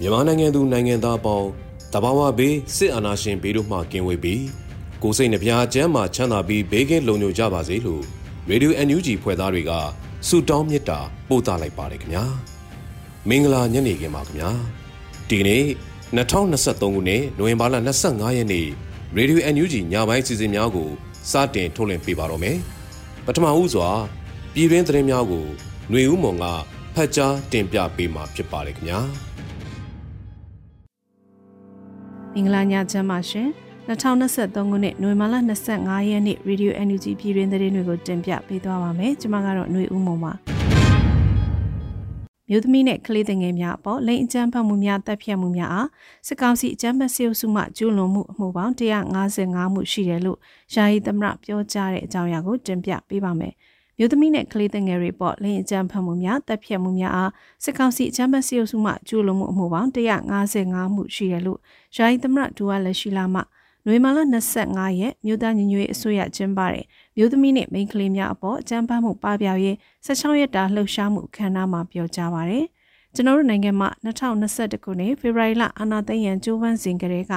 မြန်မာနိုင်ငံသူနိုင်ငံသားအပေါင်းတဘာဝဘေးစစ်အာဏာရှင်ဘေးတို့မှကင်းဝေးပြီးကိုစိတ်နှပြချမ်းမာချမ်းသာပြီးဘေးကင်းလုံခြုံကြပါစေလို့ Radio NUG ဖွဲ့သားတွေကဆုတောင်းမေတ္တာပို့သလိုက်ပါတယ်ခင်ဗျာမင်္ဂလာညနေခင်းပါခင်ဗျာဒီကနေ့2023ခုနှစ်နိုဝင်ဘာလ25ရက်နေ့ Radio NUG ညပိုင်းစီစဉ်များကိုစတင်ထုတ်လွှင့်ပေးပါတော့မယ်ပထမဦးစွာ ပြည်တွင်းသတင်းများကိုຫນွေဦးမွန်ကဖတ်ကြားတင်ပြပေးမှာဖြစ်ပါတယ်ခင်ဗျာမင်္ဂလာညချမ်းပါရှင်2023ခုနှစ်နိုဝင်ဘာလ25ရက်နေ့ Radio NUG ပြည်တွင်းသတင်းတွေကိုတင်ပြပေးသွားပါမယ်ကျွန်မကတော့ຫນွေဦးမွန်ပါမြို့သမီးနဲ့ကလေးငယ်များအပေါ်လိင်အကြမ်းဖက်မှုများတပ်ဖြတ်မှုများအားစစ်ကောင်စီအကြမ်းဖက်စစ်အုပ်စုမှကျူးလွန်မှုအမှုပေါင်း155မှုရှိတယ်လို့ယာယီသမရပြောကြားတဲ့အကြောင်းအရာကိုတင်ပြပေးပါမယ်။ မြို့သမီးနဲ့ကလေးငယ်တွေပေါ်လင်းအကြမ်းဖက်မှုများတပ်ဖြတ်မှုများအားစစ်ကောင်စီအကြမ်းဖက်စစ်အုပ်စုမှကျူးလွန်မှုအမှုပေါင်း155မှုရှိတယ်လို့ယာယီသမရဒူဝါလက်ရှိလာမှနွေမာလ25ရက်မြို့သားညီညွတ်ရေးအစိုးရကျင်းပတဲ့မြို့သမီးနဲ့မိန်းကလေးများအပေါ်အကြမ်းဖက်မှုပပျောက်ရေး16ရက်တာလှုပ်ရှားမှုအခမ်းအနားမှာပြောကြားပါရယ်။ကျွန်တော်တို့နိုင်ငံမှာ2021ခုနှစ်ဖေဖော်ဝါရီလအာဏာသိမ်းရန်ကြိုးပမ်းစဉ်ကတည်းက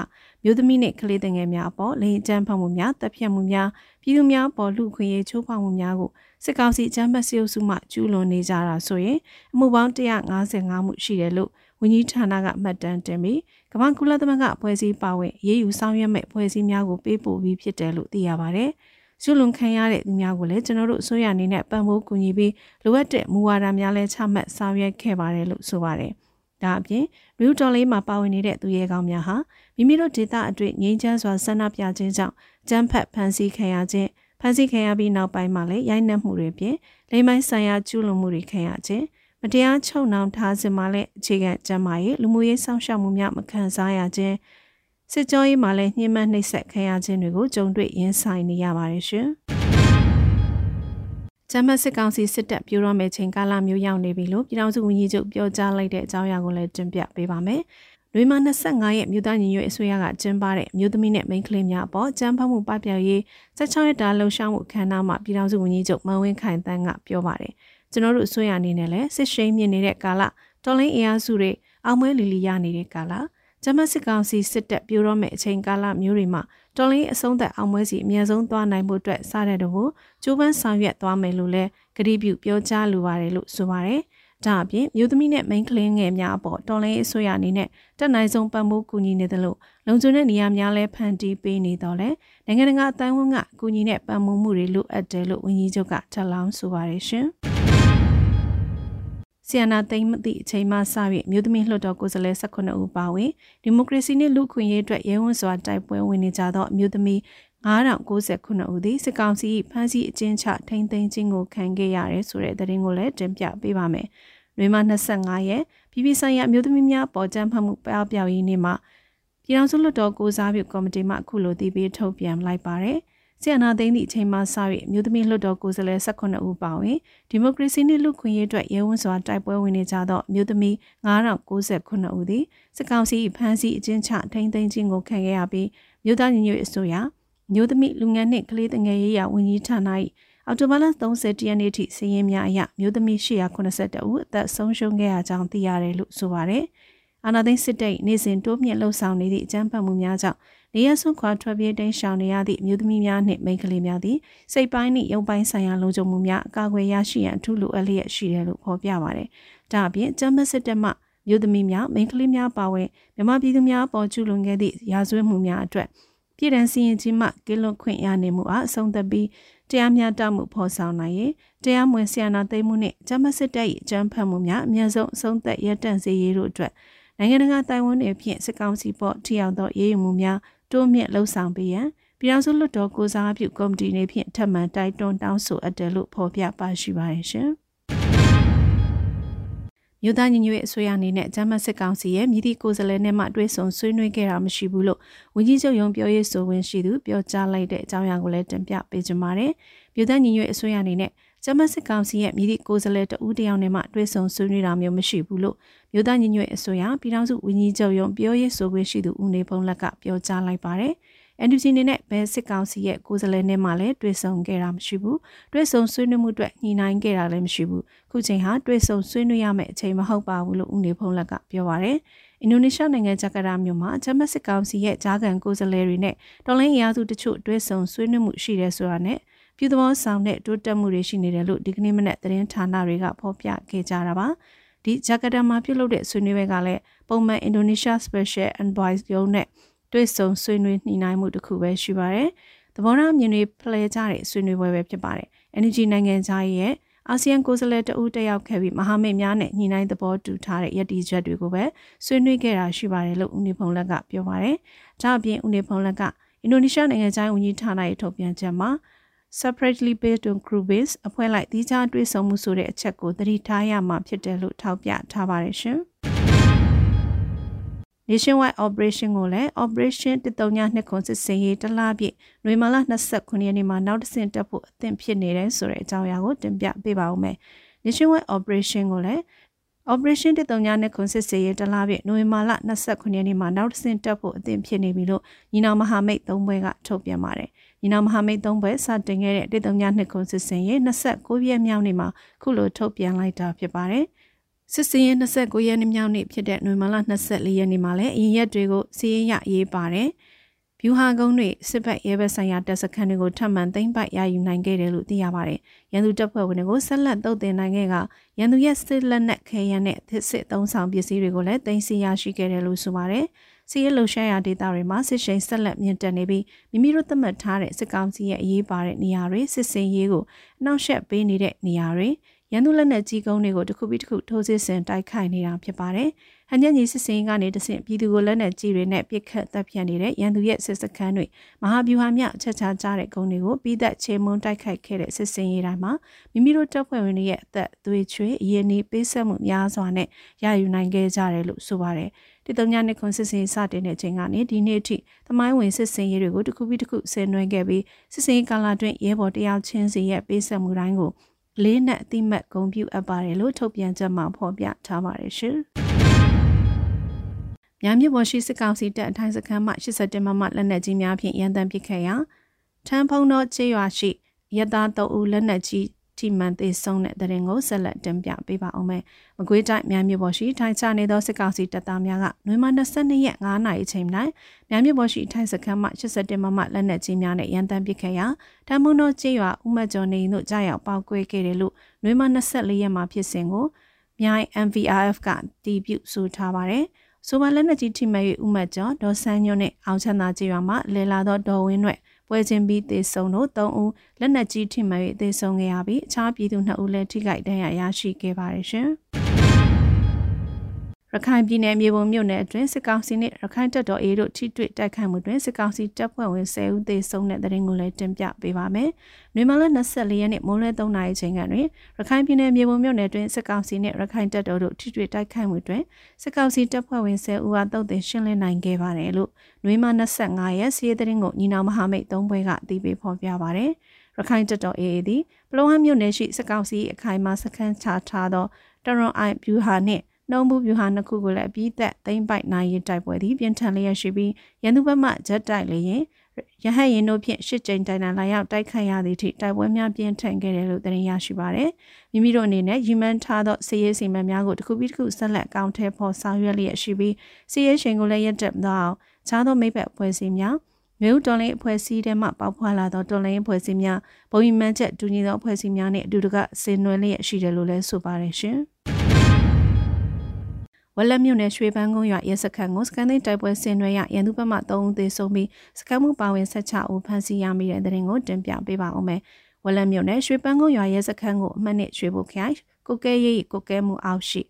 မြို့သမီးနဲ့ကလေးငယ်များအပေါ်လိင်အကြမ်းဖက်မှုများတပ်ဖြတ်မှုများပြည်သူများပေါ်လူခွင့်ရေးချိုးဖောက်မှုများကိုစစ်ကောင်စီအကြမ်းဖက်စစ်အုပ်စုမှကျူးလွန်နေကြတာဆိုရင်အမှုပေါင်း155မှုရှိတယ်လို့ဝန်ကြီးဌာနကမှတ်တမ်းတင်ပြီးကမ္ဘာကုလသမဂ္ဂအဖွဲ့အစည်းပါဝင်ရေးယူဆောင်ရွက်မဲ့အဖွဲ့အစည်းများကိုပေးပို့ပြီးဖြစ်တယ်လို့သိရပါတယ်။ကျူးလွန်ခံရတဲ့သူများကိုလည်းကျွန်တော်တို့အစိုးရအနေနဲ့ပံ့ပိုးကူညီပြီးလိုအပ်တဲ့မူဝါဒများလည်းချမှတ်ဆောင်ရွက်ခဲ့ပါတယ်လို့ဆိုပါတယ်။ ဒါအပြင်လူတော်လေးမှာပါဝင်နေတဲ့သူရဲကောင်းများဟာမိမိတို့ဒေသအတွေ့ငြိမ်းချမ်းစွာဆန္ဒပြခြင်းကြောင့်ကြမ်းဖက်ဖန်ဆီးခံရခြင်းဖန်ဆီးခံရပြီးနောက်ပိုင်းမှာလည်းရိုက်နှက်မှုတွေပြင်လိမ်မိုင်းဆိုင်ရာကျူးလွန်မှုတွေခံရခြင်းမတရားချုပ်နှောင်ထားခြင်းမှာလည်းအခြေခံကျန်းမာရေးလူမှုရေးစောင့်ရှောက်မှုများမခံစားရခြင်းစစ်ကြောရေးမှာလည်းညှဉ်းပန်းနှိပ်စက်ခံရခြင်းတွေကိုကြုံတွေ့ရင်ဆိုင်နေရပါတယ်ရှင်။ ဂျမတ်စစ်ကောင်စီစစ်တပ်ပြိုတော့မဲ့ချိန်ကာလမျိုးရောက်နေပြီလို့ပြည်ထောင်စုဝန်ကြီးချုပ်ပြောကြားလိုက်တဲ့အကြောင်းအရာကိုလည်းတင်ပြပေးပါမယ်။လွေမာ25ရက်မြို့သားညီညွတ်အစိုးရကကျင်းပတဲ့မြို့သမီးနဲ့မိန်းကလေးများအပေါ်ကြမ်းဖက်မှုပပျောက်ရေး16ရက်တာလှုံ့ဆော်မှုအခမ်းအနားမှာပြည်ထောင်စုဝန်ကြီးချုပ်မန်ဝင်းခိုင်တန်းကပြောပါတယ်။ကျွန်တော်တို့အစိုးရအနေနဲ့လည်းစစ်ရှိန်မြင့်နေတဲ့ကာလတော်လိုင်းအင်အားစုတွေအောင်မွေးလီလီရနေတဲ့ကာလဂျမတ်စစ်ကောင်စီစစ်တပ်ပြိုတော့မဲ့အချိန်ကာလမျိုးတွေမှာ တော်လင်းအဆုံးသက်အောင်ပွဲစီအများဆုံးသွားနိုင်မှုအတွက်စားတဲ့တော့ကျိုးပန်းဆောင်ရွက်သွားမယ်လို့လည်းကတိပြုပြောကြားလိုပါတယ်လို့ဆိုပါတယ်။ဒါအပြင်မြို့သမီးနဲ့မိန်းကလေးငယ်များအပေါ်တော်လင်းအစိုးရအနေနဲ့တက်နိုင်ဆုံးပံ့ပိုးကူညီနေတယ်လို့လုံခြုံတဲ့နေရာများလည်းဖန်တီးပေးနေတော့လဲနိုင်ငံတကာအတိုင်းအဝန်ကကူညီတဲ့ပံ့ပိုးမှုတွေလိုအပ်တယ်လို့ဝန်ကြီးချုပ်ကထပ်လောင်းဆိုပါတယ်ရှင်။ ဆီယနာသိမ့်မသည့်အချိန်မှစ၍မြို့သမီးလွှတ်တော်ကိုယ်စားလှယ်18ဦးပါဝင်ဒီမိုကရေစီနှင့်လူ့ခွင့်ရေးအတွက်ရဲဝံစွာတိုက်ပွဲဝင်နေကြသောမြို့သမီး9099ဦးသည်စစ်ကောင်စီဖမ်းဆီးအကျဉ်းချထိန်းသိမ်းခြင်းကိုခံခဲ့ရတယ်ဆိုတဲ့သတင်းကိုလည်းတင်ပြပေးပါမယ်။လွေမ25ရက်ပြည်ပဆိုင်ရာမြို့သမီးများပေါ်ကြမ်းဖတ်မှုပြောက်ပြောက်ရေးနေ့မှာပြည်ထောင်စုလွှတ်တော်ကိုစားပြုကော်မတီမှအခုလိုတည်ပြီးထုတ်ပြန်လိုက်ပါတယ်။ ဆီယနာသိန်းသည့်အချိန်မှစ၍မြို့သမီးလွှတ်တော်ကိုယ်စားလှယ်18ဦးပါဝင်ဒီမိုကရေစီနှင့်လူခွင့်ရေးအတွက်ရဲဝံစွာတိုက်ပွဲဝင်နေကြသောမြို့သမီး9069ဦးသည်စစ်ကောင်စီဖမ်းဆီးအကျဉ်းချထိန်းသိမ်းခြင်းကိုခံခဲ့ရပြီးမြို့သားညီညွတ်အစိုးရမြို့သမီးလူငယ်နှင့်ကလေးငယ်ရေးရာဝန်ကြီးဌာန၏အော်တိုဘာလ30ရက်နေ့ထိစည်ရင်းများအရမြို့သမီး882ဦးအသက်ဆုံးရှုံးခဲ့ရကြောင်းသိရတယ်လို့ဆိုပါတယ်။ အာနာသိန်းစစ်တပ်နေစဉ်တိုးမြင့်လှုပ်ဆောင်နေသည့်အကြမ်းဖက်မှုများကြောင့်နေရဆွခွာထွက်ပြေးတိမ်းရှောင်နေရသည့်မြို့သမီးများနှင့်မိန်းကလေးများသည်စိတ်ပိုင်းနှင့်ရုပ်ပိုင်းဆိုင်ရာလုံခြုံမှုများအကာအကွယ်ရရှိရန်အထူးလိုအပ်လျက်ရှိတယ်လို့ဖော်ပြပါတယ်။ဒါအပြင်အကြမ်းဖက်စစ်တပ်မှမြို့သမီးများမိန်းကလေးများပါဝင်မြန်မာပြည်သူများပေါ်ကျူးလွန်ခဲ့သည့်ရာဇဝတ်မှုများအတွက်ပြည်ထန်စီရင်ကြီးမှကင်းလွတ်ခွင့်ရနေမှုအားအဆုံးသတ်ပြီးတရားမျှတမှုဖော်ဆောင်နိုင်ရင်တရားမဝင်ဆီယနာသိမ်းမှုနှင့်ဂျမစစ်တပ်၏အကြမ်းဖက်မှုများအများဆုံးအဆုံးသတ်ရပ်တန့်စေရေးတို့အတွက် နိုင်ငံတကာတိုင်ဝမ်တွေဖြင့်စစ်ကောင်စီပေါ်ထိရောက်သောရေးယူမှုများတိုးမြင့်လှုံ့ဆော်ပေးရန်ပြည်ထောင်စုလွှတ်တော်ကိုစားပြုကော်မတီနေဖြင့်ထပ်မံတိုက်တွန်းတောင်းဆိုအပ်တယ်လို့ဖော်ပြပါရှိပါတယ်ရှင်။မြို့သားညီညွတ်ရေးအစိုးရအနေနဲ့ဂျမတ်စစ်ကောင်စီရဲ့မြည်သည့်ကိုယ်စားလှယ်နဲ့မှတွဲဆုံဆွေးနွေးခဲ့တာမရှိဘူးလို့ဝန်ကြီးချုပ်ရုံးပြောရေးဆိုဝင်ရှိသူပြောကြားလိုက်တဲ့အကြောင်းအရာကိုလည်းတင်ပြပေးကြပါမယ်။မြို့သားညီညွတ်ရေးအစိုးရအနေနဲ့ ဂျမတ်စစ်ကောင်စီရဲ့မြည်သည့်ကိုယ်စားလှယ်တဦးတယောက်နဲ့မှတွဲဆုံဆွေးနွေးတာမျိုးမရှိဘူးလို့မြို့သားညီညွတ်ရေးအစိုးရပြည်ထောင်စုဝန်ကြီးချုပ်ရုံးပြောရေးဆိုခွင့်ရှိသူဦးနေဖုံးလက်ကပြောကြားလိုက်ပါတယ်။ NUG အနေနဲ့ဘယ်စစ်ကောင်စီရဲ့ကိုယ်စားလှယ်နဲ့မှလည်းတွေ့ဆုံခဲ့တာမရှိဘူးတွေ့ဆုံဆွေးနွေးမှုအတွက်ညှိနှိုင်းခဲ့တာလည်းမရှိဘူးခုချိန်ဟာတွေ့ဆုံဆွေးနွေးရမယ့်အချိန်မဟုတ်ပါဘူးလို့ဦးနေဖုံးလက်ကပြောပါရယ်အင်ဒိုနီးရှားနိုင်ငံဂျကာတာမြို့မှာဂျမတ်စစ်ကောင်စီရဲ့ဂျာကန်ကိုယ်စားလှယ်တွေနဲ့တော်လိုင်းအရာစုတချို့တွေ့ဆုံဆွေးနွေးမှုရှိတယ်ဆိုတာနဲ့ ပြည်သဘောဆောင်တဲ့တိုးတက်မှုတွေရှိနေတယ်လို့ဒီကနေ့မနေ့သတင်းဌာနတွေကဖော်ပြခဲ့ကြတာပါဒီဂျကာတာမှာပြုလုပ်တဲ့ဆွေးနွေးပွဲကလည်းပုံမှန်အင်ဒိုနီးရှား Special Envoy ရုံးနဲ့တွေ့ဆုံဆွေးနွေးညှိနှိုင်းမှုတစ်ခုပဲရှိပါတယ်။သဘောထားမြင်တွေဖလှယ်ကြတဲ့ဆွေးနွေးပွဲပဲဖြစ်ပါတယ်။ Energy နိုင်ငံသားရဲ့အာဆီယံကိုယ်စားလှယ်တဦးတက်ရောက်ခဲ့ပြီးမဟာမိတ်များနဲ့ညှိနှိုင်းသဘောတူထားတဲ့ရည်တည်ချက်တွေကိုပဲဆွေးနွေးခဲ့တာရှိပါတယ်လို့ဦးနေဖုံလက်ကပြောပါတယ်။ဒါအပြင်ဦးနေဖုံလက်ကအင်ဒိုနီးရှားနိုင်ငံသားဝန်ကြီးဌာနရဲ့ထုတ်ပြန်ချက်မှာ separately based on crew base အဖွဲ့လိုက်သီးခြားတွဲဆုံမှုဆိုတဲ့အချက်ကိုသတိထားရမှာဖြစ်တယ်လို့ထောက်ပြထားပါတယ်ရှင်။ Nationwide Operation ကိုလည်း Operation 139ခွန်စစ်စင်ရေးတလားပြည့်နွေမာလာ29ရက်နေ့မှာနောက်တစ်ဆင့်တက်ဖို့အသင့်ဖြစ်နေတယ်ဆိုတဲ့အကြောင်းအရာကိုတင်ပြပေးပါဦးမယ်။ Nationwide Operation ကိုလည်း Operation 139ခွန်စစ်စင်ရေးတလားပြည့်နွေမာလာ29ရက်နေ့မှာနောက်တစ်ဆင့်တက်ဖို့အသင့်ဖြစ်နေပြီလို့ညီနောင်မဟာမိတ်၃ဘွဲကထုတ်ပြန်ပါတယ်။ ညီနောင်မဟာမိတ်၃ဘွဲစတင်ခဲ့တဲ့139ခွန်စစ်စင်ရေး29ရက်မြောက်နေ့မှာခုလိုထုတ်ပြန်လိုက်တာဖြစ်ပါတယ်။စစ်စင်ရင်29ရက်နေ့မြောက်နေ့ဖြစ်တဲ့နွေမလ24ရက်နေ့မှာလည်းအရင်ရက်တွေကိုစီးရင်ရရေးပါတယ်။ဗျူဟာကုန်းတွေစစ်ဘက်ရဲဘက်ဆိုင်ရာတပ်စခန်းတွေကိုထပ်မံသိမ်းပိုက်ရယူနိုင်ခဲ့တယ်လို့သိရပါတယ်။ရန်သူတပ်ဖွဲ့ဝင်တွေကိုဆက်လက်တုတ်တင်နိုင်ခဲ့ကရန်သူရဲ့စစ်လက်နက်ခဲယမ်းနဲ့စစ်သုံးဆောင်ပစ္စည်းတွေကိုလည်းသိမ်းဆည်းရရှိခဲ့တယ်လို့ဆိုပါတယ်။ စီးရဲလှုပ်ရှားရာဒေသတွေမှာစစ်ရှိန်ဆက်လက်မြင့်တက်နေပြီးမိမိတို့သတ်မှတ်ထားတဲ့စစ်ကောင်စီရဲ့အရေးပါတဲ့နေရာတွေစစ်စင်ရေးကိုအနောက်ရှက်ပေးနေတဲ့နေရာတွေ ရန်သူလက်နက်ကြီးကုန်းတွေကိုတစ်ခုပြီးတစ်ခုထိုးစစ်ဆင်တိုက်ခိုက်နေတာဖြစ်ပါတယ်။ဟန်ညက်ကြီးစစ်စင်ကနေတဆင့်ပြည်သူကိုလက်နက်ကြီးတွေနဲ့ပစ်ခတ်တပ်ဖြတ်နေတဲ့ရန်သူရဲ့စစ်စခန်းတွေမဟာဗျူဟာမြချက်ချာကြတဲ့ကုန်းတွေကိုပြီးသက်ချေမွန်းတိုက်ခိုက်ခဲ့တဲ့စစ်စင်ရေးတိုင်းမှာမိမိတို့တပ်ဖွဲ့ဝင်တွေရဲ့အသက်သွေးချွေးအရင်နီးပေးဆက်မှုများစွာနဲ့ရယူနိုင်ခဲ့ကြတယ်လို့ဆိုပါတယ်။ဒီတုံညာနှစ်ခွန်စစ်စင်စတင်တဲ့အချိန်ကနေဒီနေ့အထိသမိုင်းဝင်စစ်စင်ရေးတွေကိုတစ်ခုပြီးတစ်ခုဆင်နွှဲခဲ့ပြီးစစ်စင်ကာလအတွင်းရဲဘော်တယောက်ချင်းစီရဲ့ပေးဆက်မှုတိုင်းကို လေးနက်အတိမတ်ဂုံပြုအပ်ပါတယ်လို့ထုတ်ပြန်ချက်မှာဖော်ပြထားပါတယ်ရှင်။မြမြပေါ်ရှိစစ်ကောင်စီတပ်အထိုင်စခန်းမှ87မမလက်နက်ကြီးများဖြင့်ရန်တမ်းပစ်ခတ်ရာထန်းဖုံသောကျေးရွာရှိရသား3ဦးလက်နက်ကြီး ထိမှန်သေးဆုံးတဲ့တဲ့ရင်ကိုဆက်လက်တင်ပြပေးပါအောင်မယ်။မကွေးတိုင်းမြန်မြို့ပေါ်ရှိထိုင်ချနေသောစစ်ကောင်စီတပ်သားများကနွေမ22ရက်9နာရီအချိန်၌မြန်မြို့ပေါ်ရှိထိုင်စခန်းမှ87မမလက်နက်ကြီးများနဲ့ရန်တမ်းပစ်ခတ်ရာတမုံတော်ကျေးရွာဥမတ်ကျော်နေတို့ကြားရောက်ပေါက်ကွဲခဲ့တယ်လို့နွေမ24ရက်မှာဖြစ်စဉ်ကိုမြိုင် MVRF ကတီးပြုဆိုထားပါတယ်။ဆိုပါလက်နက်ကြီးထိမှန်၍ဥမတ်ကျော်ဒေါ်ဆန်းညွန့်နဲ့အောင်ချမ်းသာကျေးရွာမှာလဲလာသောဒေါ်ဝင်းွဲ့ ပွဲချင်းပြီးသေဆုံးတို့၃ဦးလက်နက်ကြီးထိမှန်၍သေဆုံးခဲ့ရပြီးအခြားပြည်သူ2ဦးလည်းထိခိုက်ဒဏ်ရာရရှိခဲ့ပါတယ်ရှင်။ ရခိုင်ပြည်နယ်မြေပုံမြို့နယ်အတွင်းစစ်ကောင်စီနှင့်ရခိုင်တပ်တော် AA တို့ထိတွေ့တိုက်ခိုက်မှုတွင်စစ်ကောင်စီတပ်ဖွဲ့ဝင်10ဦးသေဆုံးတဲ့တဲ့ရင်ကိုလည်းတင်ပြပေးပါမယ်။နွေမလ24ရက်နေ့မိုးလယ်3နာရီချိန်ကတွင်ရခိုင်ပြည်နယ်မြေပုံမြို့နယ်အတွင်းစစ်ကောင်စီနှင့်ရခိုင်တပ်တော်တို့ထိတွေ့တိုက်ခိုက်မှုတွင်စစ်ကောင်စီတပ်ဖွဲ့ဝင်10ဦးအားတုတ်တင်ရှင်းလင်းနိုင်ခဲ့ပါတယ်လို့နွေမ25ရက်စီးရဲတဲ့ရင်ကိုညီနောင်မဟာမိတ်၃ဘွဲကအသိပေးဖော်ပြပါတယ်။ရခိုင်တပ်တော် AA သည်ပလောဟန်မြို့နယ်ရှိစစ်ကောင်စီအခိုင်အမာစခန်းချထားသောတရွန်အိုင်ဗျူဟာနှင့် နှုံးဘူးဗျူဟာနှစ်ခုကိုလည်းအပြီးသက်သိမ့်ပိုက်နိုင်ရေးတိုက်ပွဲသည်ပြင်းထန်လျက်ရှိပြီးရန်သူဘက်မှဂျက်တိုက်လေရင်ရဟတ်ရင်တို့ဖြင့်ရှစ်ကြိမ်တိုင်တိုင်လာရောက်တိုက်ခိုက်ရသည့်အထိတိုက်ပွဲများပြင်းထန်ခဲ့တယ်လို့သတင်းရရှိပါရယ်မိမိတို့အနေနဲ့ရီမန်ထားသောစီးရဲစီမံများကိုတစ်ခုပြီးတစ်ခုဆက်လက်အကောင့်ထဲပေါ်ဆောင်ရွက်လျက်ရှိပြီးစီးရဲရှင်ကိုလည်းရက်တက်သောခြားသောမိဘအဖွဲ့အစည်းများမြို့တော်လေးအဖွဲ့အစည်းထဲမှပေါက်ဖွာလာသောတော်လိုင်းအဖွဲ့အစည်းများဘုံမှန်ချက်တူညီသောအဖွဲ့အစည်းများနှင့်အတူတကဆင်နွှဲလျက်ရှိတယ်လို့လည်းဆိုပါတယ်ရှင်။ ဝက်လက်မြို့နယ်ရွှေပန်းကုန်းရွာရဲစခန်းကိုစကန်သိန်းတိုက်ပွဲဆင်နွှဲရရန်သူဘက်မှ3ဦးသေဆုံးပြီးစကန်မှုပါဝင်16ဦးဖမ်းဆီးရမိတဲ့တဲ့ရင်ကိုတင်ပြပေးပါဦးမယ်။ဝက်လက်မြို့နယ်ရွှေပန်းကုန်းရွာရဲစခန်းကိုအမှတ်နဲ့ရွှေဘုတ်ခိုင်ကိုကဲရေးကိုကဲမှုအောက်ရှိ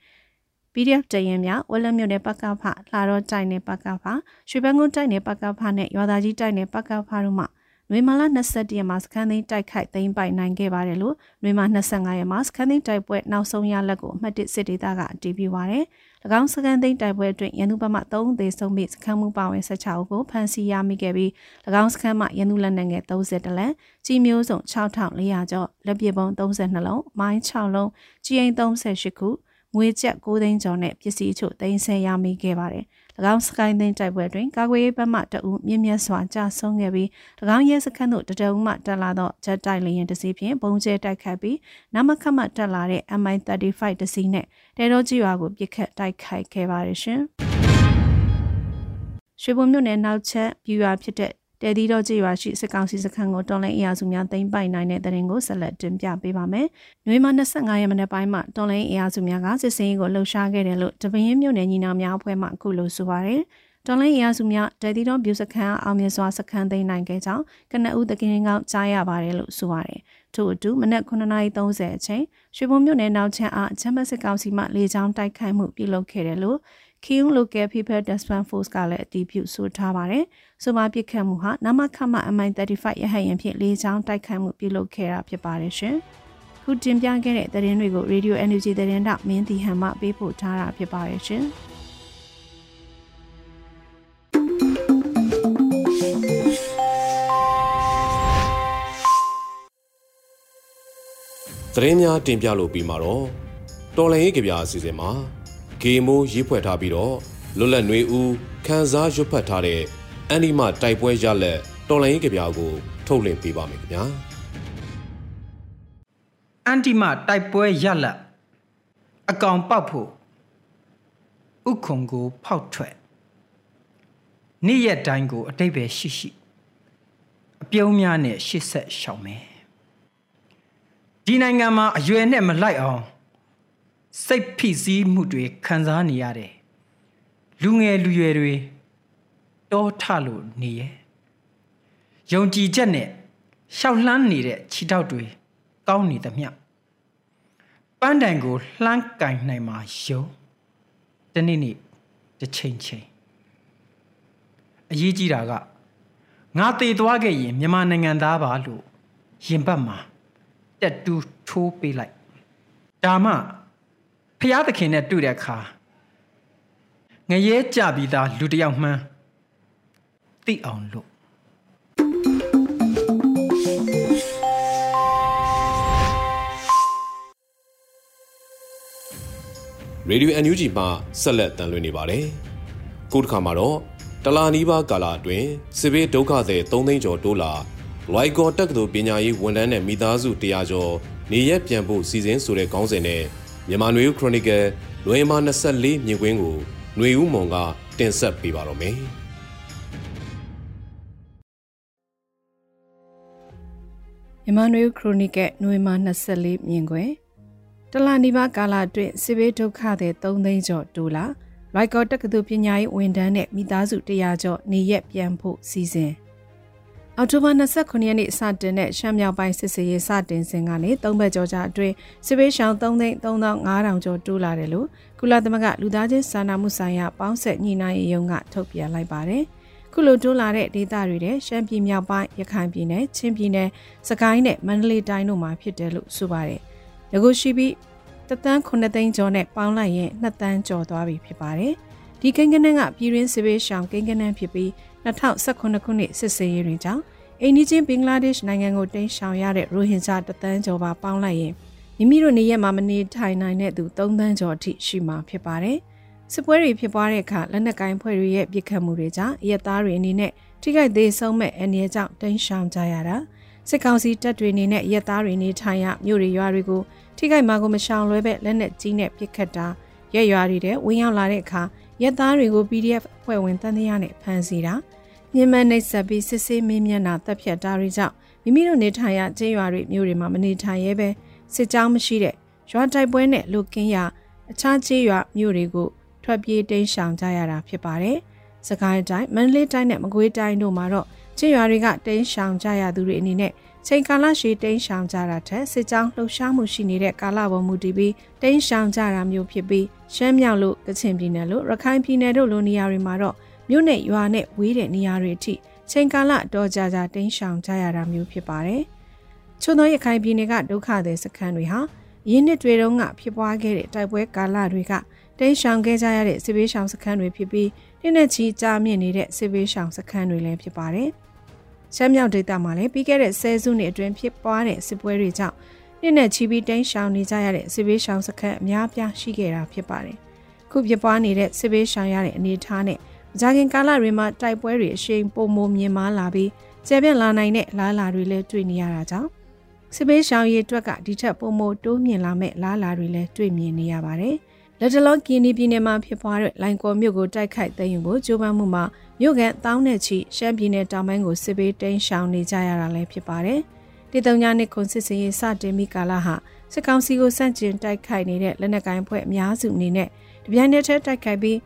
PDF တရင်များဝက်လက်မြို့နယ်ပကဖလှတော့တိုက်နယ်ပကဖရွှေပန်းကုန်းတိုက်နယ်ပကဖနဲ့ရွာသားကြီးတိုက်နယ်ပကဖတို့မှနွေမာလာ21ရက်မှာစခန်းသိန်းတိုက်ခိုက်သိမ်းပိုက်နိုင်ခဲ့ပါတယ်လို့နွေမာ25ရက်မှာစခန်းသိန်းတိုက်ပွဲနောက်ဆုံးရလက်ကိုအမှတ်1စစ်ဒေသကအတည်ပြုပါရယ်၎ င်းစခန်းသိန်းတိုက်ပွဲအတွင်းရန်သူဘက်မှ3သေဆုံးပြီးစခန်းမှုပါဝင်16ဦးကိုဖမ်းဆီးရမိခဲ့ပြီး၎င်းစခန်းမှရန်သူလက်နက်ငယ်30တလက်ကြီးမျိုးစုံ6400ကျော်လက်ပစ်ပုံ32လုံးမိုင်း6လုံးကြီးအိမ်38ခုငွေကျပ်9သိန်းကျော်နဲ့ပစ္စည်းချို့သိမ်းဆည်းရမိခဲ့ပါတယ်။၎ င်းစကိုင်းသိန်းတိုက်ပွဲတွင်ကာကွယ်ရေးဘက်မှတအူးမြင့်မြတ်စွာကြာဆုံးခဲ့ပြီး၎င်းရဲစခန်းသို့တတအူးမှတက်လာသောဂျက်တိုက်လေယာဉ်တစ်စီးဖြင့်ပုံကျဲတိုက်ခတ်ပြီးနမခတ်မှတက်လာတဲ့ MI35 တစ်စီးနဲ့တဲတော်ကြီးရွာကိုပစ်ခတ်တိုက်ခိုက်ခဲ့ပါတယ်ရှင်။ရွှေဘုံမြို့နယ်နောက်ချက်ပြူရွာဖြစ်တဲ့ တဲသီတော်ကြေးရွာရှိစစ်ကောင်စီစခန်းကိုတော်လိုင်းအရာစုများသိမ်းပိုက်နိုင်တဲ့တဲ့ရင်ကိုဆက်လက်တင်ပြပေးပါမယ်။နွေမ25ရက်မနေ့ပိုင်းမှာတော်လိုင်းအရာစုများကစစ်စင်ရေးကိုလှုပ်ရှားခဲ့တယ်လို့တပင်းမြို့နယ်ညီနောင်များအဖွဲ့မှအခုလိုဆိုပါရယ်။တော်လိုင်းအရာစုများတဲသီတော်ပြူစခန်းအောင်မြင်စွာစခန်းသိမ်းနိုင်ခဲ့ကြောင်းကနအူးတကင်းကောင်းကြားရပါတယ်လို့ဆိုပါရယ်။ထို့အတူမနက်9:30အချိန်ရွှေဘုံမြို့နယ်နောက်ချမ်းအားချမ်းမစစ်ကောင်စီမှလေကြောင်းတိုက်ခိုက်မှုပြုလုပ်ခဲ့တယ်လို့ Kyung Local People Defense Force ကလည်းအတည်ပြုဆိုထားပါတယ်။ဆိုပါပစ်ခတ်မှုဟာနမခမ MI35 ရဟတ်ယာဉ်ဖြင့်လေးချောင်းတိုက်ခိုက်မှုပြုလုပ်ခဲ့တာဖြစ်ပါတယ်ရှင်။ခုတင်ပြခဲ့တဲ့သတင်းတွေကို Radio Energy သတင်းတောက်မင်းတီဟန်မှပေးပို့ထားတာဖြစ်ပါတယ်ရှင်။သတင်းများတင်ပြလို့ပြီးမှာတော့တော်လန်ရေးကြပြအစီအစဉ်မှာ ဂေမိုးရေးဖွဲ့ထားပြီးတော့လွတ်လပ်နှွေဦးခန်းစားရွတ်ဖတ်ထားတဲ့အန်ဒီမတိုက်ပွဲရလက်တော်လိုင်းကြပြာကို ထုတ်လင်းပေးပါမယ်ခင်ဗျာအန်တီမတိုက်ပွဲရလက်အကောင်ပေါက်ဖို့ဥခုံကိုဖောက်ထွက်နေ့ရက်တိုင်းကို အတိတ်ပဲရှိရှိအပြုံးများနဲ့ရှစ်ဆက်ရှောင်မယ်ဒီနိုင်ငံမှာအရွယ်နဲ့မလိုက်အောင် စိတ်ဖိစီးမှုတွေခံစားနေရတယ်လူငယ်လူရွယ်တွေတောထလို့နေရဲ့ယုံကြည်ချက်နဲ့ရှောက်လှမ်းနေတဲ့ခြေထောက်တွေကောင်းနေသမျှပန်းတိုင်ကိုလှမ်းကင်နိုင်မှာယုံတနေ့နေ့တစ်ချိန်ချိန်အရေးကြီးတာကငါတည်သွားခဲ့ရင်မြန်မာနိုင်ငံသားပါလို့ရင်ဘတ်မှာတက်တူးထိုးပေးလိုက်ဒါမှ ဖျားသခင်နဲ့တွေ့တဲ့အခါငရဲကြပြီးသားလူတယောက်မှန်းသိအောင်လို့ရေဒီယို NUG မှဆက်လက်တန်လွှင့်နေပါတယ်။ခုတစ်ခါမှာတော့တလာနီးပါးကာလအတွင်းစစ်ဘေးဒုက္ခသည်3သိန်းကျော်တိုးလာလိုက်ကော်တက္ကသိုလ်ပညာရေးဝန်ထမ်းနဲ့မိသားစု100ကျော်နေရက်ပြန်ဖို့စီစဉ်ဆိုတဲ့ခေါင်းစဉ်နဲ့ မြန်မာနွေဦးခရိုနီကယ်လွေမာ24မြင်ကွင်းကိုຫນွေဦးမွန်ကတင်ဆက်ပေးပါတော့မယ်။မြန်မာနွေဦးခရိုနီကယ်နွေမာ24မြင်ကွင်းတလနီပါကာလအတွင်းစစ်ဘေးဒုက္ခတွေ3သိန်းကျော်တိုးလာလိုက်ကော့တက္ကသိုလ်ပညာရေးဝန်ထမ်းနဲ့မိသားစု100ကျော်နေရက်ပြန်ဖို့စီစဉ် အောက်တိုဘာ29ရက်နေ့စတင်တဲ့ရှမ်းမြောက်ပိုင်းစစ်စေးရေးစတင်စဉ်ကနေ၃ဘက်ကျော်ကြာအတွင်းစစ်ပေးရှောင်း3သိန်း3500ကျော်တိုးလာတယ်လို့ကုလသမဂ္ဂလူသားချင်းစာနာမှုဆိုင်ရာပေါင်းဆက်ညှိနှိုင်းရေးရုံးကထုတ်ပြန်လိုက်ပါတယ်။ခုလိုတိုးလာတဲ့ဒေသတွေတဲ့ရှမ်းပြည်မြောက်ပိုင်းရခိုင်ပြည်နယ်ချင်းပြည်နယ်စကိုင်းနဲ့မန္တလေးတိုင်းတို့မှာဖြစ်တယ်လို့ဆိုပါတယ်။ငကိုရှိပြီးတသန်း9သိန်းကျော်နဲ့ပေါင်းလိုက်ရင်2သန်းကျော်သွားပြီဖြစ်ပါတယ်။ဒီကိန်းကနန်းကပြည်ရင်းစစ်ပေးရှောင်းကိန်းကနန်းဖြစ်ပြီး 2018ခုနှစ်စစ်ဆေးရေးတွင်ကြောင့်အိန္ဒိချင်းဘင်္ဂလားဒေ့ရှ်နိုင်ငံကိုတိမ်းရှောင်ရတဲ့ရိုဟင်ဂျာတသန်းကျော်ပါပေါင်းလိုက်ရင်မိမိတို့နေရက်မှာမနေထိုင်နိုင်တဲ့သူ3သန်းကျော်အထိရှိမှာဖြစ်ပါတယ်။စစ်ပွဲတွေဖြစ်ပွားတဲ့အခါလက်နက်ကိုင်းဖွဲ့တွေရဲ့ပြစ်ခတ်မှုတွေကြောင့်ရက်သားတွေအနေနဲ့ထထိခိုက်သေးဆုံးမဲ့အနေအကြောင်းတင်းရှောင်ကြရတာစစ်ကောင်စီတပ်တွေနေနဲ့ရက်သားတွေနေထိုင်ရမြို့တွေရွာတွေကိုထိခိုက်မှာကိုမရှောင်လွဲပဲလက်နက်ကြီးနဲ့ပစ်ခတ်တာရက်ရွာတွေတဲ့ဝင်ရောက်လာတဲ့အခါ ရက်သားတွေကို PDF ဖွဲ့ဝင်တန်းတရားနဲ့ဖမ်းဆီးတာညင်မနှိပ်ဆက်ပြီးစစ်ဆေးမင်းမျက်နှာတပ်ဖြတ်တာတွေကြောင့်မိမိတို့နေထိုင်ရကျေးရွာတွေမြို့တွေမှာမနေထိုင်ရဲပဲစစ်ကြောင်းမရှိတဲ့ရွာတိုက်ပွဲနဲ့လူကင်းရအခြားကျေးရွာမြို့တွေကိုထွက်ပြေးတိမ်းရှောင်ကြရတာဖြစ်ပါတယ်။စကိုင်းတိုင်းမန္တလေးတိုင်းနဲ့မကွေးတိုင်းတို့မှာတော့ကျေးရွာတွေကတိမ်းရှောင်ကြရသူတွေအနေနဲ့ ချိန်ကာလရှည်တိမ်းရှောင်ကြတာထက်စစ်ကြောင်းလှုပ်ရှားမှုရှိနေတဲ့ကာလပေါ်မူတည်ပြီးတိမ်းရှောင်ကြတာမျိုးဖြစ်ပြီးရှမ်းမြောက်လို့ကချင်ပြည်နယ်လို့ရခိုင်ပြည်နယ်တို့လိုနေရာတွေမှာတော့မြို့နယ်ရွာနဲ့ဝေးတဲ့နေရာတွေအထိချိန်ကာလတော့ကြာကြာတိမ်းရှောင်ကြရတာမျိုးဖြစ်ပါတယ်။ချုံသောရခိုင်ပြည်နယ်ကဒုက္ခသည်စခန်းတွေဟာရင်းနှစ်တွေတုန်းကဖြစ်ပွားခဲ့တဲ့တိုက်ပွဲကာလတွေကတိမ်းရှောင်ခဲ့ကြရတဲ့စစ်ဘေးရှောင်စခန်းတွေဖြစ်ပြီးနှစ်နဲ့ချီကြာမြင့်နေတဲ့စစ်ဘေးရှောင်စခန်းတွေလည်းဖြစ်ပါတယ်။ ရှမ်းမြောက်ဒေသမှာလည်းပြီးခဲ့တဲ့ဆယ်စုနှစ်အတွင်းဖြစ်ပွားတဲ့စစ်ပွဲတွေကြောင့်နှစ်နဲ့ချီပြီးတိမ်းရှောင်နေကြရတဲ့စစ်ဘေးရှောင်စခန်းအများပြားရှိခဲ့တာဖြစ်ပါတယ်။ခုဖြစ်ပွားနေတဲ့စစ်ဘေးရှောင်ရတဲ့အနေအထားနဲ့ကြာခင်ကာလတွေမှာတိုက်ပွဲတွေအရှိန်ပုံမမြင်မာလာပြီးကျေပြန့်လာနိုင်တဲ့လားလာတွေလည်းတွေ့နေရတာကြောင့်စစ်ဘေးရှောင်ရေးအတွက်ကဒီထက်ပုံမတိုးမြင့်လာမဲ့လားလာတွေလည်းတွေ့မြင်နေရပါတယ်။ လက်တလုံးကီနီပြည်နယ်မှာဖြစ်ပွားတဲ့လိုင်ကော်မြို့ကိုတိုက်ခိုက်သိမ်းယူဖို့ကြိုးပမ်းမှုမှာမြို့ကန်တောင်းနဲ့ချီရှမ်းပြည်နယ်တောင်ပိုင်းကိုစစ်ပေးတိမ်းရှောင်နေကြရတာလည်းဖြစ်ပါတယ်။တေတုံညာနှစ်ခွန်စစ်စင်ရေးစတင်မိကာလဟာစစ်ကောင်စီကိုစန့်ကျင်တိုက်ခိုက်နေတဲ့လက်နက်ကိုင်ဖွဲ့အများစုအနေနဲ့တပြိုင်တည်းတိုက်ခိုက်ပြီး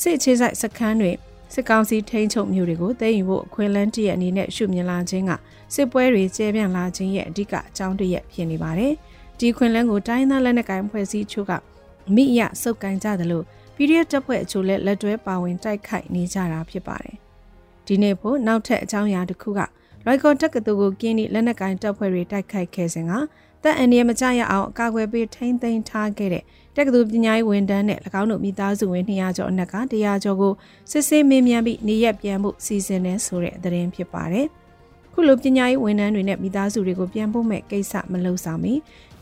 စစ်အခြေစိုက်စခန်းတွေစစ်ကောင်စီထိန်းချုပ်မျိုးတွေကိုသိမ်းယူဖို့အခွင့်အလမ်းတရအနေနဲ့ရှုမြင်လာခြင်းကစစ်ပွဲတွေကျဲပြန့်လာခြင်းရဲ့အဓိကအကြောင်းတရက်ဖြစ်နေပါတယ်။ဒီခွင့်လန်းကိုတိုင်းသားလက်နက်ကိုင်ဖွဲ့စည်းချို့ကအ မိအယစုပ်ကန်ကြသလို PDF တပ်ဖွဲ့အချို့လည်းလက်တွဲပါဝင်တိုက်ခိုက်နေကြတာဖြစ်ပါတယ်။ဒီနေ့ဖို့နောက်ထပ်အကြောင်းအရာတစ်ခုကရိုက်ကော်တက္ကသိုလ်ကိုကင်းသည့်လက်နက်ကိုင်တပ်ဖွဲ့တွေတိုက်ခိုက်ခဲ့စဉ်ကတပ်အန်ဒီယမကြရအောင်အကာအကွယ်ပေးထိမ့်သိမ်းထားခဲ့တဲ့တက္ကသိုလ်ပညာရေးဝန်ထမ်းနဲ့၎င်းတို့မိသားစုဝင်200ကျော်အနက်က100ကျော်ကိုစစ်ဆေးမေးမြန်းပြီးနေရက်ပြန်မှုစီစဉ်နေဆိုတဲ့သတင်းဖြစ်ပါတယ်။ ခုလိုပညာရေးဝန်ထမ်းတွေနဲ့မိသားစုတွေကိုပြန်ဖို့မဲ့ကိစ္စမလုပ်ဆောင်မီ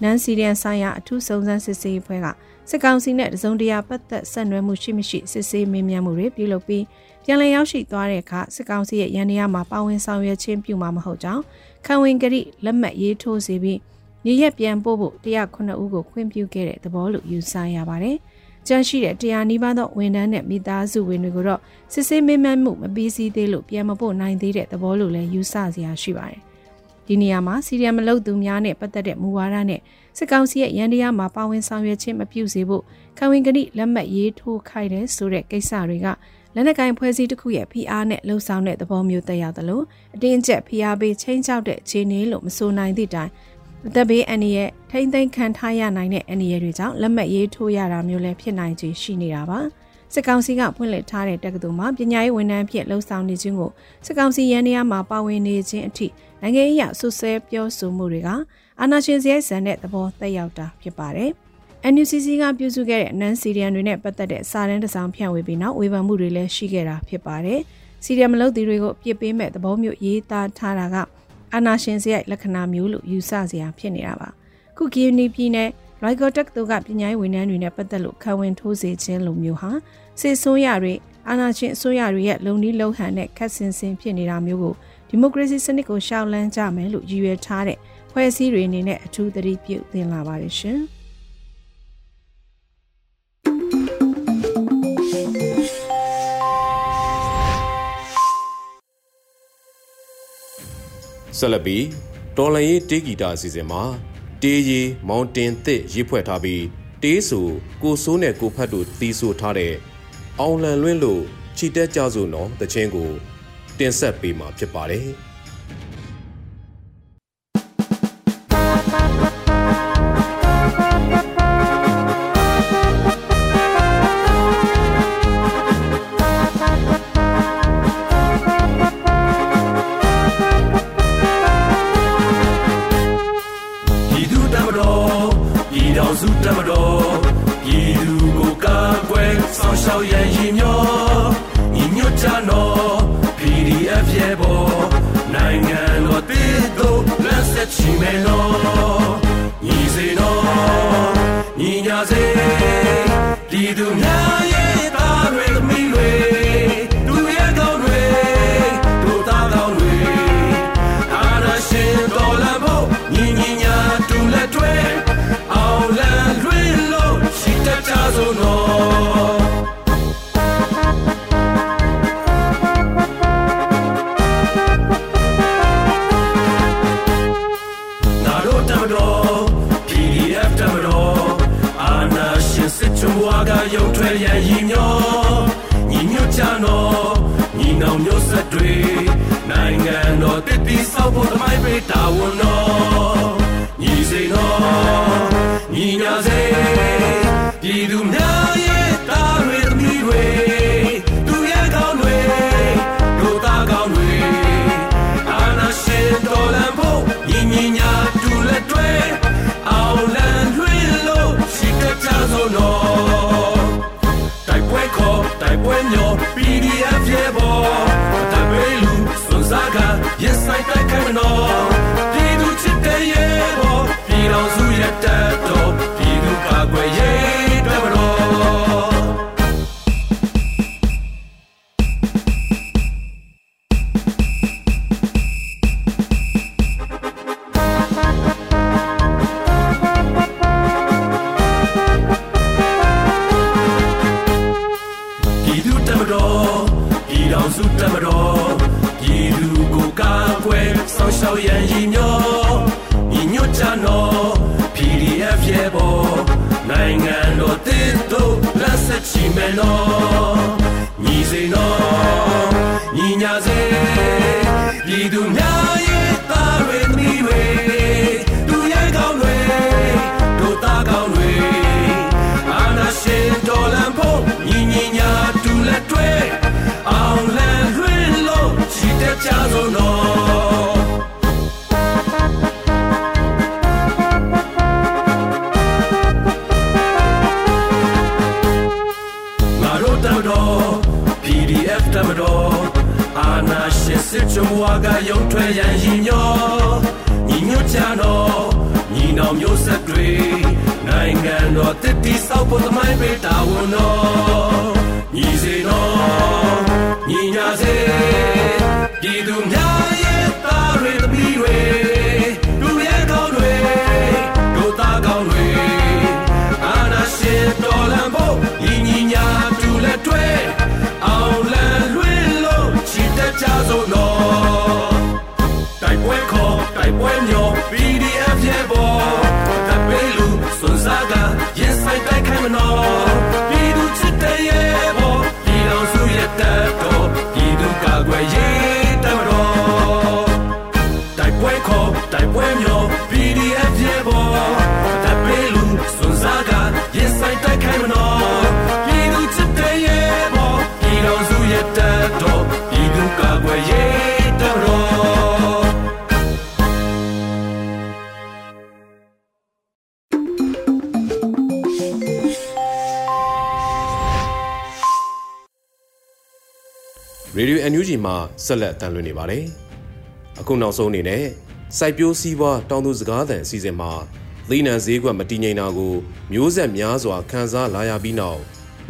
နန်စီရီယန်ဆိုင်ရာအထူးစုံစမ်းစစ်ဆေးဖွဲ့ကစစ်ကောင်စီနဲ့တစုံတရာပတ်သက်ဆက်နွယ်မှုရှိမရှိစစ်ဆေးမေးမြန်းမှုတွေပြုလုပ်ပြီးပြန်လည်ရောက်ရှိသွားတဲ့အခါစစ်ကောင်စီရဲ့ရန်တရားမှာပါဝင်ဆောင်ရွက်ခြင်းပြုမှာမဟုတ်ကြောင်းခံဝင်ကတိလက်မှတ်ရေးထိုးစီပြီးရရက်ပြန်ပို့ဖို့109ဦးကိုခွင့်ပြုခဲ့တဲ့သဘောလို့ယူဆရပါတယ်။ ကြန့်ရှိတဲ့တရားနီးပါးသောဝန်ထမ်းနဲ့မိသားစုဝင်တွေကိုတော့စစ်ဆေးမေးမြန်းမှုမပြီးစီးသေးလို့ပြန်မပို့နိုင်သေးတဲ့သဘောလို့လည်းယူဆစရာရှိပါတယ်။ဒီနေရာမှာစီရီယံမလုတ်သူများနဲ့ပတ်သက်တဲ့မူဝါဒနဲ့စစ်ကောင်စီရဲ့ရန်တရားမှာပါဝင်ဆောင်ရွက်ခြင်းမပြုစေဖို့ခံဝင်ကတိလက်မှတ်ရေးထိုးခိုင်းတဲ့ဆိုတဲ့ကိစ္စတွေကလက်နက်ကင်ဖွဲ့စည်းတစ်ခုရဲ့ PR နဲ့လှုံ့ဆော်တဲ့သဘောမျိုးတက်ရောက်သလိုအတင်းကျပ် PR ပေးချင်းချောက်တဲ့ခြေနေလို့မဆိုနိုင်သည့်တိုင် အသက်ဘေးအန္တရာယ်ထိမ့်သိမ်းခံထားရနိုင်တဲ့အန္တရာယ်တွေကြောင့်လက်မှတ်ရေးထိုးရတာမျိုးလည်းဖြစ်နိုင်ခြေရှိနေတာပါစစ်ကောင်စီကဖွင့်လှစ်ထားတဲ့တက္ကသိုလ်မှာပညာရေးဝန်ထမ်းဖြစ်လှုပ်ဆောင်နေခြင်းကိုစစ်ကောင်စီရန်နေရာမှာပါဝင်နေခြင်းအထိနိုင်ငံရေးအရဆွဆဲပြောဆိုမှုတွေကအာဏာရှင်စရိုက်ဆန်တဲ့သဘောသက်ရောက်တာဖြစ်ပါတယ်။ NUCC ကပြုစုခဲ့တဲ့နန်စီရီယန်တွေနဲ့ပတ်သက်တဲ့စာတမ်းတစ်စောင်ဖြန့်ဝေပြီးနောက်ဝေဖန်မှုတွေလည်းရှိခဲ့တာဖြစ်ပါတယ်။စီရီယန်မလုပ်သူတွေကိုအပြစ်ပေးမဲ့သဘောမျိုးရေးသားထားတာက အာနာရှင်စရိုက်လက္ခဏာမျိုးလို့ယူဆစရာဖြစ်နေတာပါ။ခုကီနီပြည်နယ်ရိုက်ဂေါတက်တို့ကပညာရေးဝန်ထမ်းတွေနဲ့ပတ်သက်လို့ခံဝင်ထိုးစေခြင်းလိုမျိုးဟာစစ်ဆိုးရတွေအာဏာရှင်အစိုးရတွေရဲ့လုံနီးလုံဟန်နဲ့ခက်ဆင်ဆင်ဖြစ်နေတာမျိုးကိုဒီမိုကရေစီစနစ်ကိုရှောက်လန်းကြမယ်လို့ရည်ရွယ်ထားတဲ့ဖွဲ့စည်းတွေအနေနဲ့အထူးသတိပြုသင်လာပါတယ်ရှင်။ ဆက်လက်ပြီးတော်လန်ရေးတေးဂီတာအစီအစဉ်မှာတေးရီမောင်တင်သစ်ရေးဖွဲ့ထားပြီးတေးဆူကိုစိုးနဲ့ကိုဖတ်တို့တီးဆိုထားတဲ့အောင်လန်လွင့်လို့ချီတက်ကြစို့နော်တခြင်းကို တင်ဆက်ပေးမှာဖြစ်ပါတယ်။ ဆိုင် ဆို NUG မှာဆက်လက်တန်လွှင့်နေပါတယ်။အခုနောက်ဆုံးအနေနဲ့စိုက်ပျိုးစည်းပွားတောင်သူစကားသံအစီအစဉ်မှာသီးနှံဈေးကွက်မတည်ငြိမ်တာကိုမျိုးဆက်များစွာခန်းစားလာရပြီးနောက်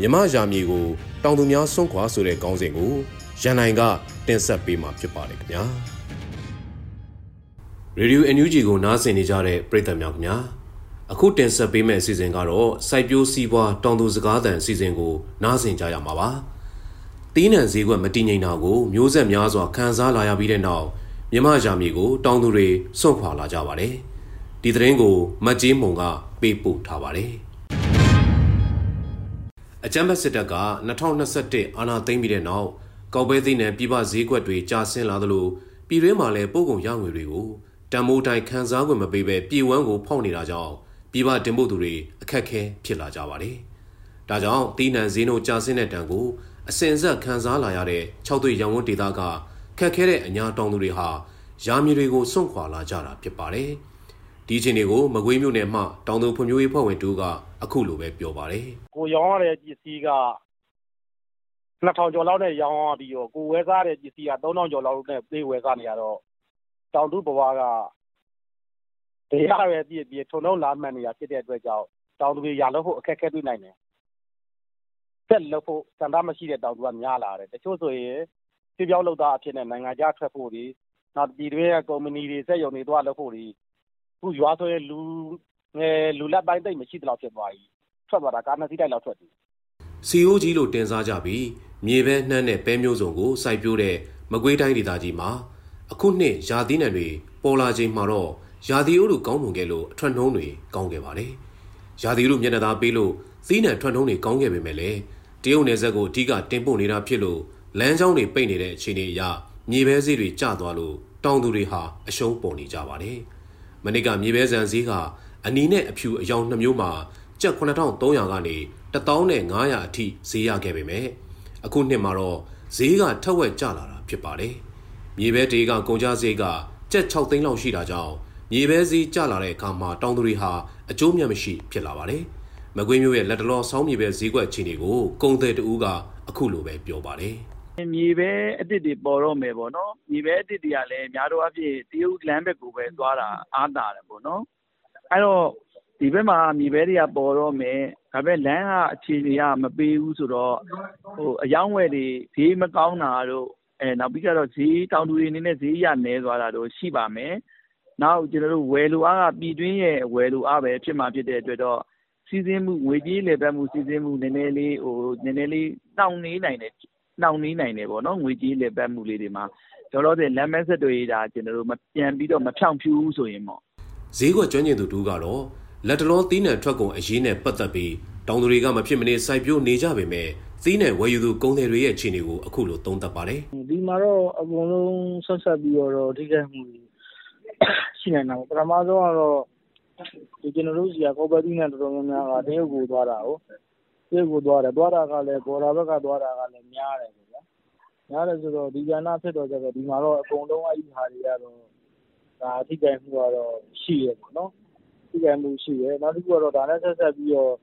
မြမရာမြေကိုတောင်သူများစွန့်ခွာဆိုတဲ့ခေါင်းစဉ်ကိုရန်နိုင်ကတင်ဆက်ပေးမှာဖြစ်ပါတယ်ခင်ဗျာ။ရေဒီယို NUG ကိုနားဆင်နေကြတဲ့ပရိသတ်များခင်ဗျာ။အခုတင်ဆက်ပေးမယ့်အစီအစဉ်ကတော့စိုက်ပျိုးစည်းပွားတောင်သူစကားသံအစီအစဉ်ကိုနားဆင်ကြရမှာပါ။ တီးနှံဈေးကွက်မတည်ငြိမ်တာကိုမျိုးဆက်များစွာခံစားလာရပြီးတဲ့နောက်မြမရာမီကိုတောင်သူတွေစွန့်ခွာလာကြပါတယ်။ဒီသတင်းကိုမတ်ကြီးမုံကပေးပို့ထားပါတယ်။အကြမ်းဖက်စစ်တပ်က2021အာဏာသိမ်းပြီးတဲ့နောက်ကောက်ပဲသိနယ်ပြည်ပဈေးကွက်တွေကျဆင်းလာသလိုပြည်တွင်းမှာလည်းပို့ကုန်ရငွေတွေကိုတံမိုးတိုင်းခန်းစားခွင့်မပေးဘဲပြည်ဝန်းကိုဖောက်နေတာကြောင့်ပြည်ပတင်ပို့သူတွေအခက်အခဲဖြစ်လာကြပါတယ်။ဒါကြောင့်တီးနှံဈေးနှုန်းကျဆင်းတဲ့တံကို အစင်ဆက်ခံစားလာရတဲ့၆သွေးရန်ကုန်ဒေသကခက်ခဲတဲ့အညာတောင်သူတွေဟာရာမြေတွေကိုစွန့်ခွာလာကြတာဖြစ်ပါတယ်။ဒီအချိန်တွေကိုမကွေးမြို့နယ်မှတောင်သူဖွံ့ဖြိုးရေးဖွဲ့ဝင်တူကအခုလိုပဲပြောပါတယ်ကိုရောင်းရတဲ့ပစ္စည်းက2000ကျော်လောက်နဲ့ရောင်းရပြီးတော့ကိုဝဲစားတဲ့ပစ္စည်းက3000ကျော်လောက်နဲ့ပြေးဝဲစားနေရတော့တောင်တူဘဝကတရားပဲပြည့်ပြည့်ထုံထုံလာမှန်နေတာဖြစ်တဲ့အတွက်ကြောင့်တောင်သူတွေရလို့ဖို့အခက်အခဲတွေ့နိုင်တယ် ဆက်လို့ဖို့စံသားမရှိတဲ့တောင်သူကများလာတယ်တချို့ဆိုရင်ပြပြောင်းလောက်သားအဖြစ်နဲ့နိုင်ငံခြားထွက်ဖို့ဒီနောက်ပြည်တွင်းကကုမ္ပဏီတွေစက်ရုံတွေသွားလို့ဖို့ဒီခုရွာဆိုရင်လူငယ်လူလက်ပိုင်းသိမ့်မရှိတဲ့လောက်ဖြစ်သွားပြီထွက်သွားတာကားနှစ်စီးတိုက်လောက်ထွက်တယ်။စီအိုကြီးလို့တင်စားကြပြီးမြေပဲနှမ်းတဲ့ပဲမျိုးစုံကိုစိုက်ပျိုးတဲ့မကွေးတိုင်းဒေသကြီးမှာအခုနှစ်ရာသီးနှံတွေပေါ်လာချိန်မှာတော့ရာသီဥတုကောင်းမွန်ခဲ့လို့အထွက်နှုံးတွေကောင်းခဲ့ပါတယ်။ရာသီဥတုမျက်နှာသာပေးလို့သီးနှံထွန်းထုံးတွေကောင်းခဲ့ပေမဲ့လည်း တရုတ်နယ်စပ်ကိုအဓိကတင်ပို့နေတာဖြစ်လို့လမ်းကြောင်းတွေပိတ်နေတဲ့အခြေအနေအရမြေပဲဈေးတွေကျသွားလို့တောင်သူတွေဟာအရှုံးပေါ်နေကြပါတယ်။မနစ်ကမြေပဲဆန်ဈေးကအနီနဲ့အဖြူအယောင်နှမျိုးမှာကျပ်9300ကနေ1500အထိဈေးရခဲ့ပေမဲ့အခုနှစ်မှာတော့ဈေးကထက်ဝက်ကျလာတာဖြစ်ပါတယ်။မြေပဲတေးကကုန်ကြဈေးကကျပ်6သိန်းလောက်ရှိတာကြောင့်မြေပဲဈေးကျလာတဲ့အခါမှာတောင်သူတွေဟာအကျိုးမြတ်မရှိဖြစ်လာပါတယ်။ မကွေးမျိုးရဲ့လက်တလောဆောင်းမြေပဲဈေးကွက်အခြေအနေကိုကုန်သည်တဦးကအခုလိုပဲပြောပါတယ်။မြေပဲအစ်စ်တွေပေါ်တော့မယ်ပေါ့နော်မြေပဲအစ်စ်တွေကလည်းများတော့အဖြစ်တရုတ်လမ်းဘက်ကိုပဲသွားတာအားတာတယ်ပေါ့နော်အဲ့တော့ဒီဘက်မှာမြေပဲတွေကပေါ်တော့မယ်ဒါပေမဲ့လမ်းကအခြေအနေကမပေးဘူးဆိုတော့ဟိုအယောင်းဝယ်တွေဈေးမကောင်းတာတို့အဲနောက်ပြီးတော့ဈေးတောင်သူတွေအနေနဲ့ဈေးရနေသွားတာတို့ရှိပါမယ်နောက်ကျွန်တော်တို့ဝယ်လိုအားကပြည်တွင်းရဲ့ဝယ်လိုအားပဲဖြစ်မှာဖြစ်တဲ့အတွက်တော့ စီစဉ်မှုငွေကြေးလေပတ်မှုစီစဉ်မှုနည်းနည်းလေးဟိုနည်းနည်းလေးနှောင့်နှေးနိုင်တယ်နှောင့်နှေးနိုင်တယ်ပေါ့နော်ငွေကြေးလေပတ်မှုလေးတွေမှာတော်တော်တဲ့လမ်းမဆက်တွေဒါကျွန်တော်တို့မပြန်ပြီးတော့မဖြောင့်ဖြူးဆိုရင်ပေါ့ဈေးကွက်ကျွမ်းကျင်သူတူကတော့လက်တလောသီးနှံထွက်ကုန်အရေးနဲ့ပတ်သက်ပြီးတောင်သူတွေကမဖြစ်မနေစိုက်ပျိုးနေကြပေမဲ့သီးနှံဝယ်ယူသူကုန်သည်တွေရဲ့အခြေအနေကိုအခုလိုသုံးသပ်ပါတယ်ဒီမှာတော့အကုန်လုံးဆက်ဆက်ပြီးတော့ထိခိုက်မှုရှိနေတာပေါ့ပထမဆုံးကတော့ဒီ ကျွန်တော်တို့စီက ကော်ပိုတီးနဲ့တော်တော်များများက တရုတ်ကိုသွားတာဟုတ်တရုတ်ကိုသွားတယ် သွားတာကလည်း ဘော်ဒါဘက်က သွားတာကလည်း များတယ်ပေါ့ဗျာ များတယ်ဆိုတော့ ဒီကဏ္ဍဖြစ်တော့ကြတော့ ဒီမှာတော့ အကုန်လုံး အဲ့ဒီဟာတွေကတော့ဒါအထိခိုက်မှုကတော့ ရှိရပေါ့နော် ထိခိုက်မှုရှိရနောက်တစ်ခုကတော့ ဒါနဲ့ ဆက်ဆက်ပြီးတော့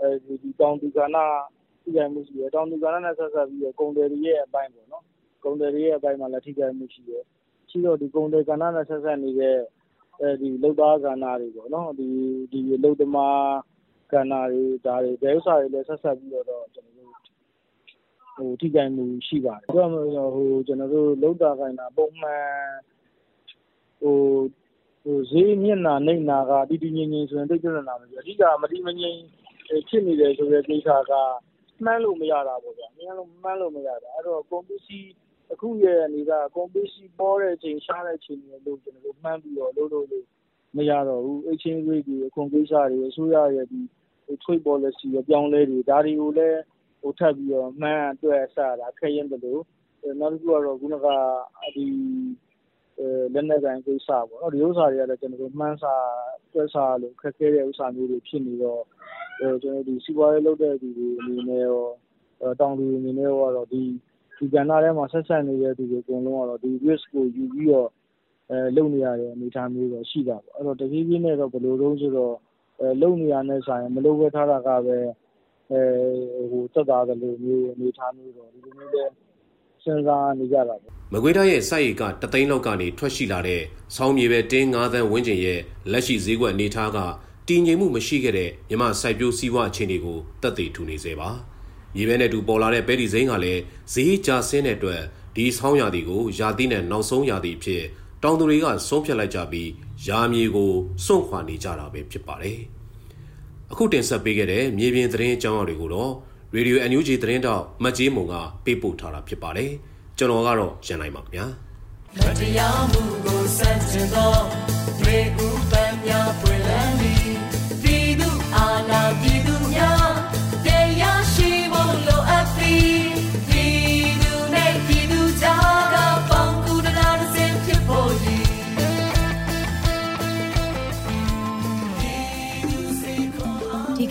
အဲဒီတောင်သူကဏ္ဍထိခိုက်မှုရှိရတောင်သူကဏ္ဍနဲ့ ဆက်ဆက်ပြီးတော့ ကုန်တယ်တွေရဲ့ အပိုင်းပေါ့နော် ကုန်တယ်တွေရဲ့ အပိုင်းမှာလည်း ထိခိုက်မှုရှိရရှိတော့ ဒီကုန်တယ်ကဏ္ဍနဲ့ ဆက်ဆက်နေတဲ့အဲ ဒီလုပ်သားကဏ္ဍတွေပေါ့နော်ဒီဒီလုပ်သမားကဏ္ဍတွေဒါတွေဘယ်ဥစ္စာတွေလဲဆက်ဆက်ပြီးတော့ကျွန်တော်တို့ဟိုထိခိုက်မှုရှိပါတယ်ပြောရမယ်ဟိုကျွန်တော်တို့လုံတာခိုင်းတာပုံမှန်ဟိုဟိုဈေးမျက်နှာနှိမ့်နာကတည်တည်ငြိမ်ငြိမ်ဆိုရင်သိပြဿနာမရှိဘူးအဓိကမတည်မငြိမ်ဖြစ်နေတယ်ဆိုတဲ့ကိစ္စကမှန်းလို့မရတာပေါ့ဗျာမှန်းလို့မှန်းလို့မရတာအဲ့တော့ကွန်ပစ္စည်း အခုရဲ့အနေကကွန်ပစ္စည်းပေါ်တဲ့အချိန် ရှားတဲ့အချိန်တွေလို့ ကျွန်တော်တို့ မှန်းပြီးတော့ လုပ်လို့လို့မရတော့ဘူး exchange rate တွေ အခွန်ကိစ္စတွေ အစိုးရရဲ့ဒီ trade policy ရဲ့ပြောင်းလဲတွေ ဒါတွေကိုလည်းဟိုထပ်ပြီးတော့ မှန်းအတွက်စတာခက်ရင်တလို့နောက်တစ်ခုကတော့ ခုနကဒီလက်နက်ကိုင်ကိစ္စပေါ့နော် ဒီဥစ္စာတွေကလည်း ကျွန်တော်တို့ မှန်းဆတွက်ဆလို့ ခက်ခဲတဲ့ဥစ္စာမျိုးတွေ ဖြစ်နေတော့ကျွန်တော်ဒီစီးပွားရေးလုပ်တဲ့သူတွေအနေနဲ့ရော တောင်သူတွေအနေနဲ့ရောတော့ ဒီ ဒီကဏ္ဍထဲမှာ ဆက်ဆက်နေတဲ့သူတွေ အကုန်လုံးကတော့ ဒီ risk ကို ယူပြီးတော့အဲလုပ်နေရတဲ့ အနေအထားမျိုးတော့ ရှိတာပေါ့ အဲ့တော့ တဖြည်းဖြည်းနဲ့တော့ ဘယ်လိုလုံးဆိုတော့အဲလုပ်နေရတဲ့ဆိုင် မလုပ်ဘဲထားတာကပဲအဲဟိုသက်သာတယ်လို့မျိုး အနေအထားမျိုးတော့ ဒီလိုမျိုးလဲစဉ်းစားနေကြတာပေါ့ မကွေးတိုင်းရဲ့ စိုက်ရီကတသိန်းလောက်ကနေ ထွက်ရှိလာတဲ့ ဆောင်းမြေပဲ တင်း9သန်းဝန်းကျင်ရဲ့ လက်ရှိဈေးကွက်အနေထားက တည်ငြိမ်မှုမရှိခဲ့တဲ့ မြမစိုက်ပျိုးစီးပွားအခြေအနေကိုတက်သေးထူနေစေပါ မြေပဲနဲ့တူပေါ်လာတဲ့ပဲဒီစိမ်းကလည်းဈေးကျဆင်းတဲ့အတွက်ဒီဆောင်းရာသီကိုရာသီနဲ့နောက်ဆုံးရာသီဖြစ်တောင်သူတွေကဆုံးဖြတ်လိုက်ကြပြီးရာမြေကိုစွန့်ခွာနေကြတာပဲဖြစ်ပါတယ်အခုတင်ဆက်ပေးခဲ့တဲ့မြေပြင်သတင်းအကြောင်းအရာတွေကိုတော့ Radio NUG သတင်းတောက်မတ်ကြီးမုံကပေးပို့ထားတာဖြစ်ပါတယ်ကျွန်တော်ကတော့ရန်နိုင်ပါခင်ဗျာတရားမှုကိုစัจจသော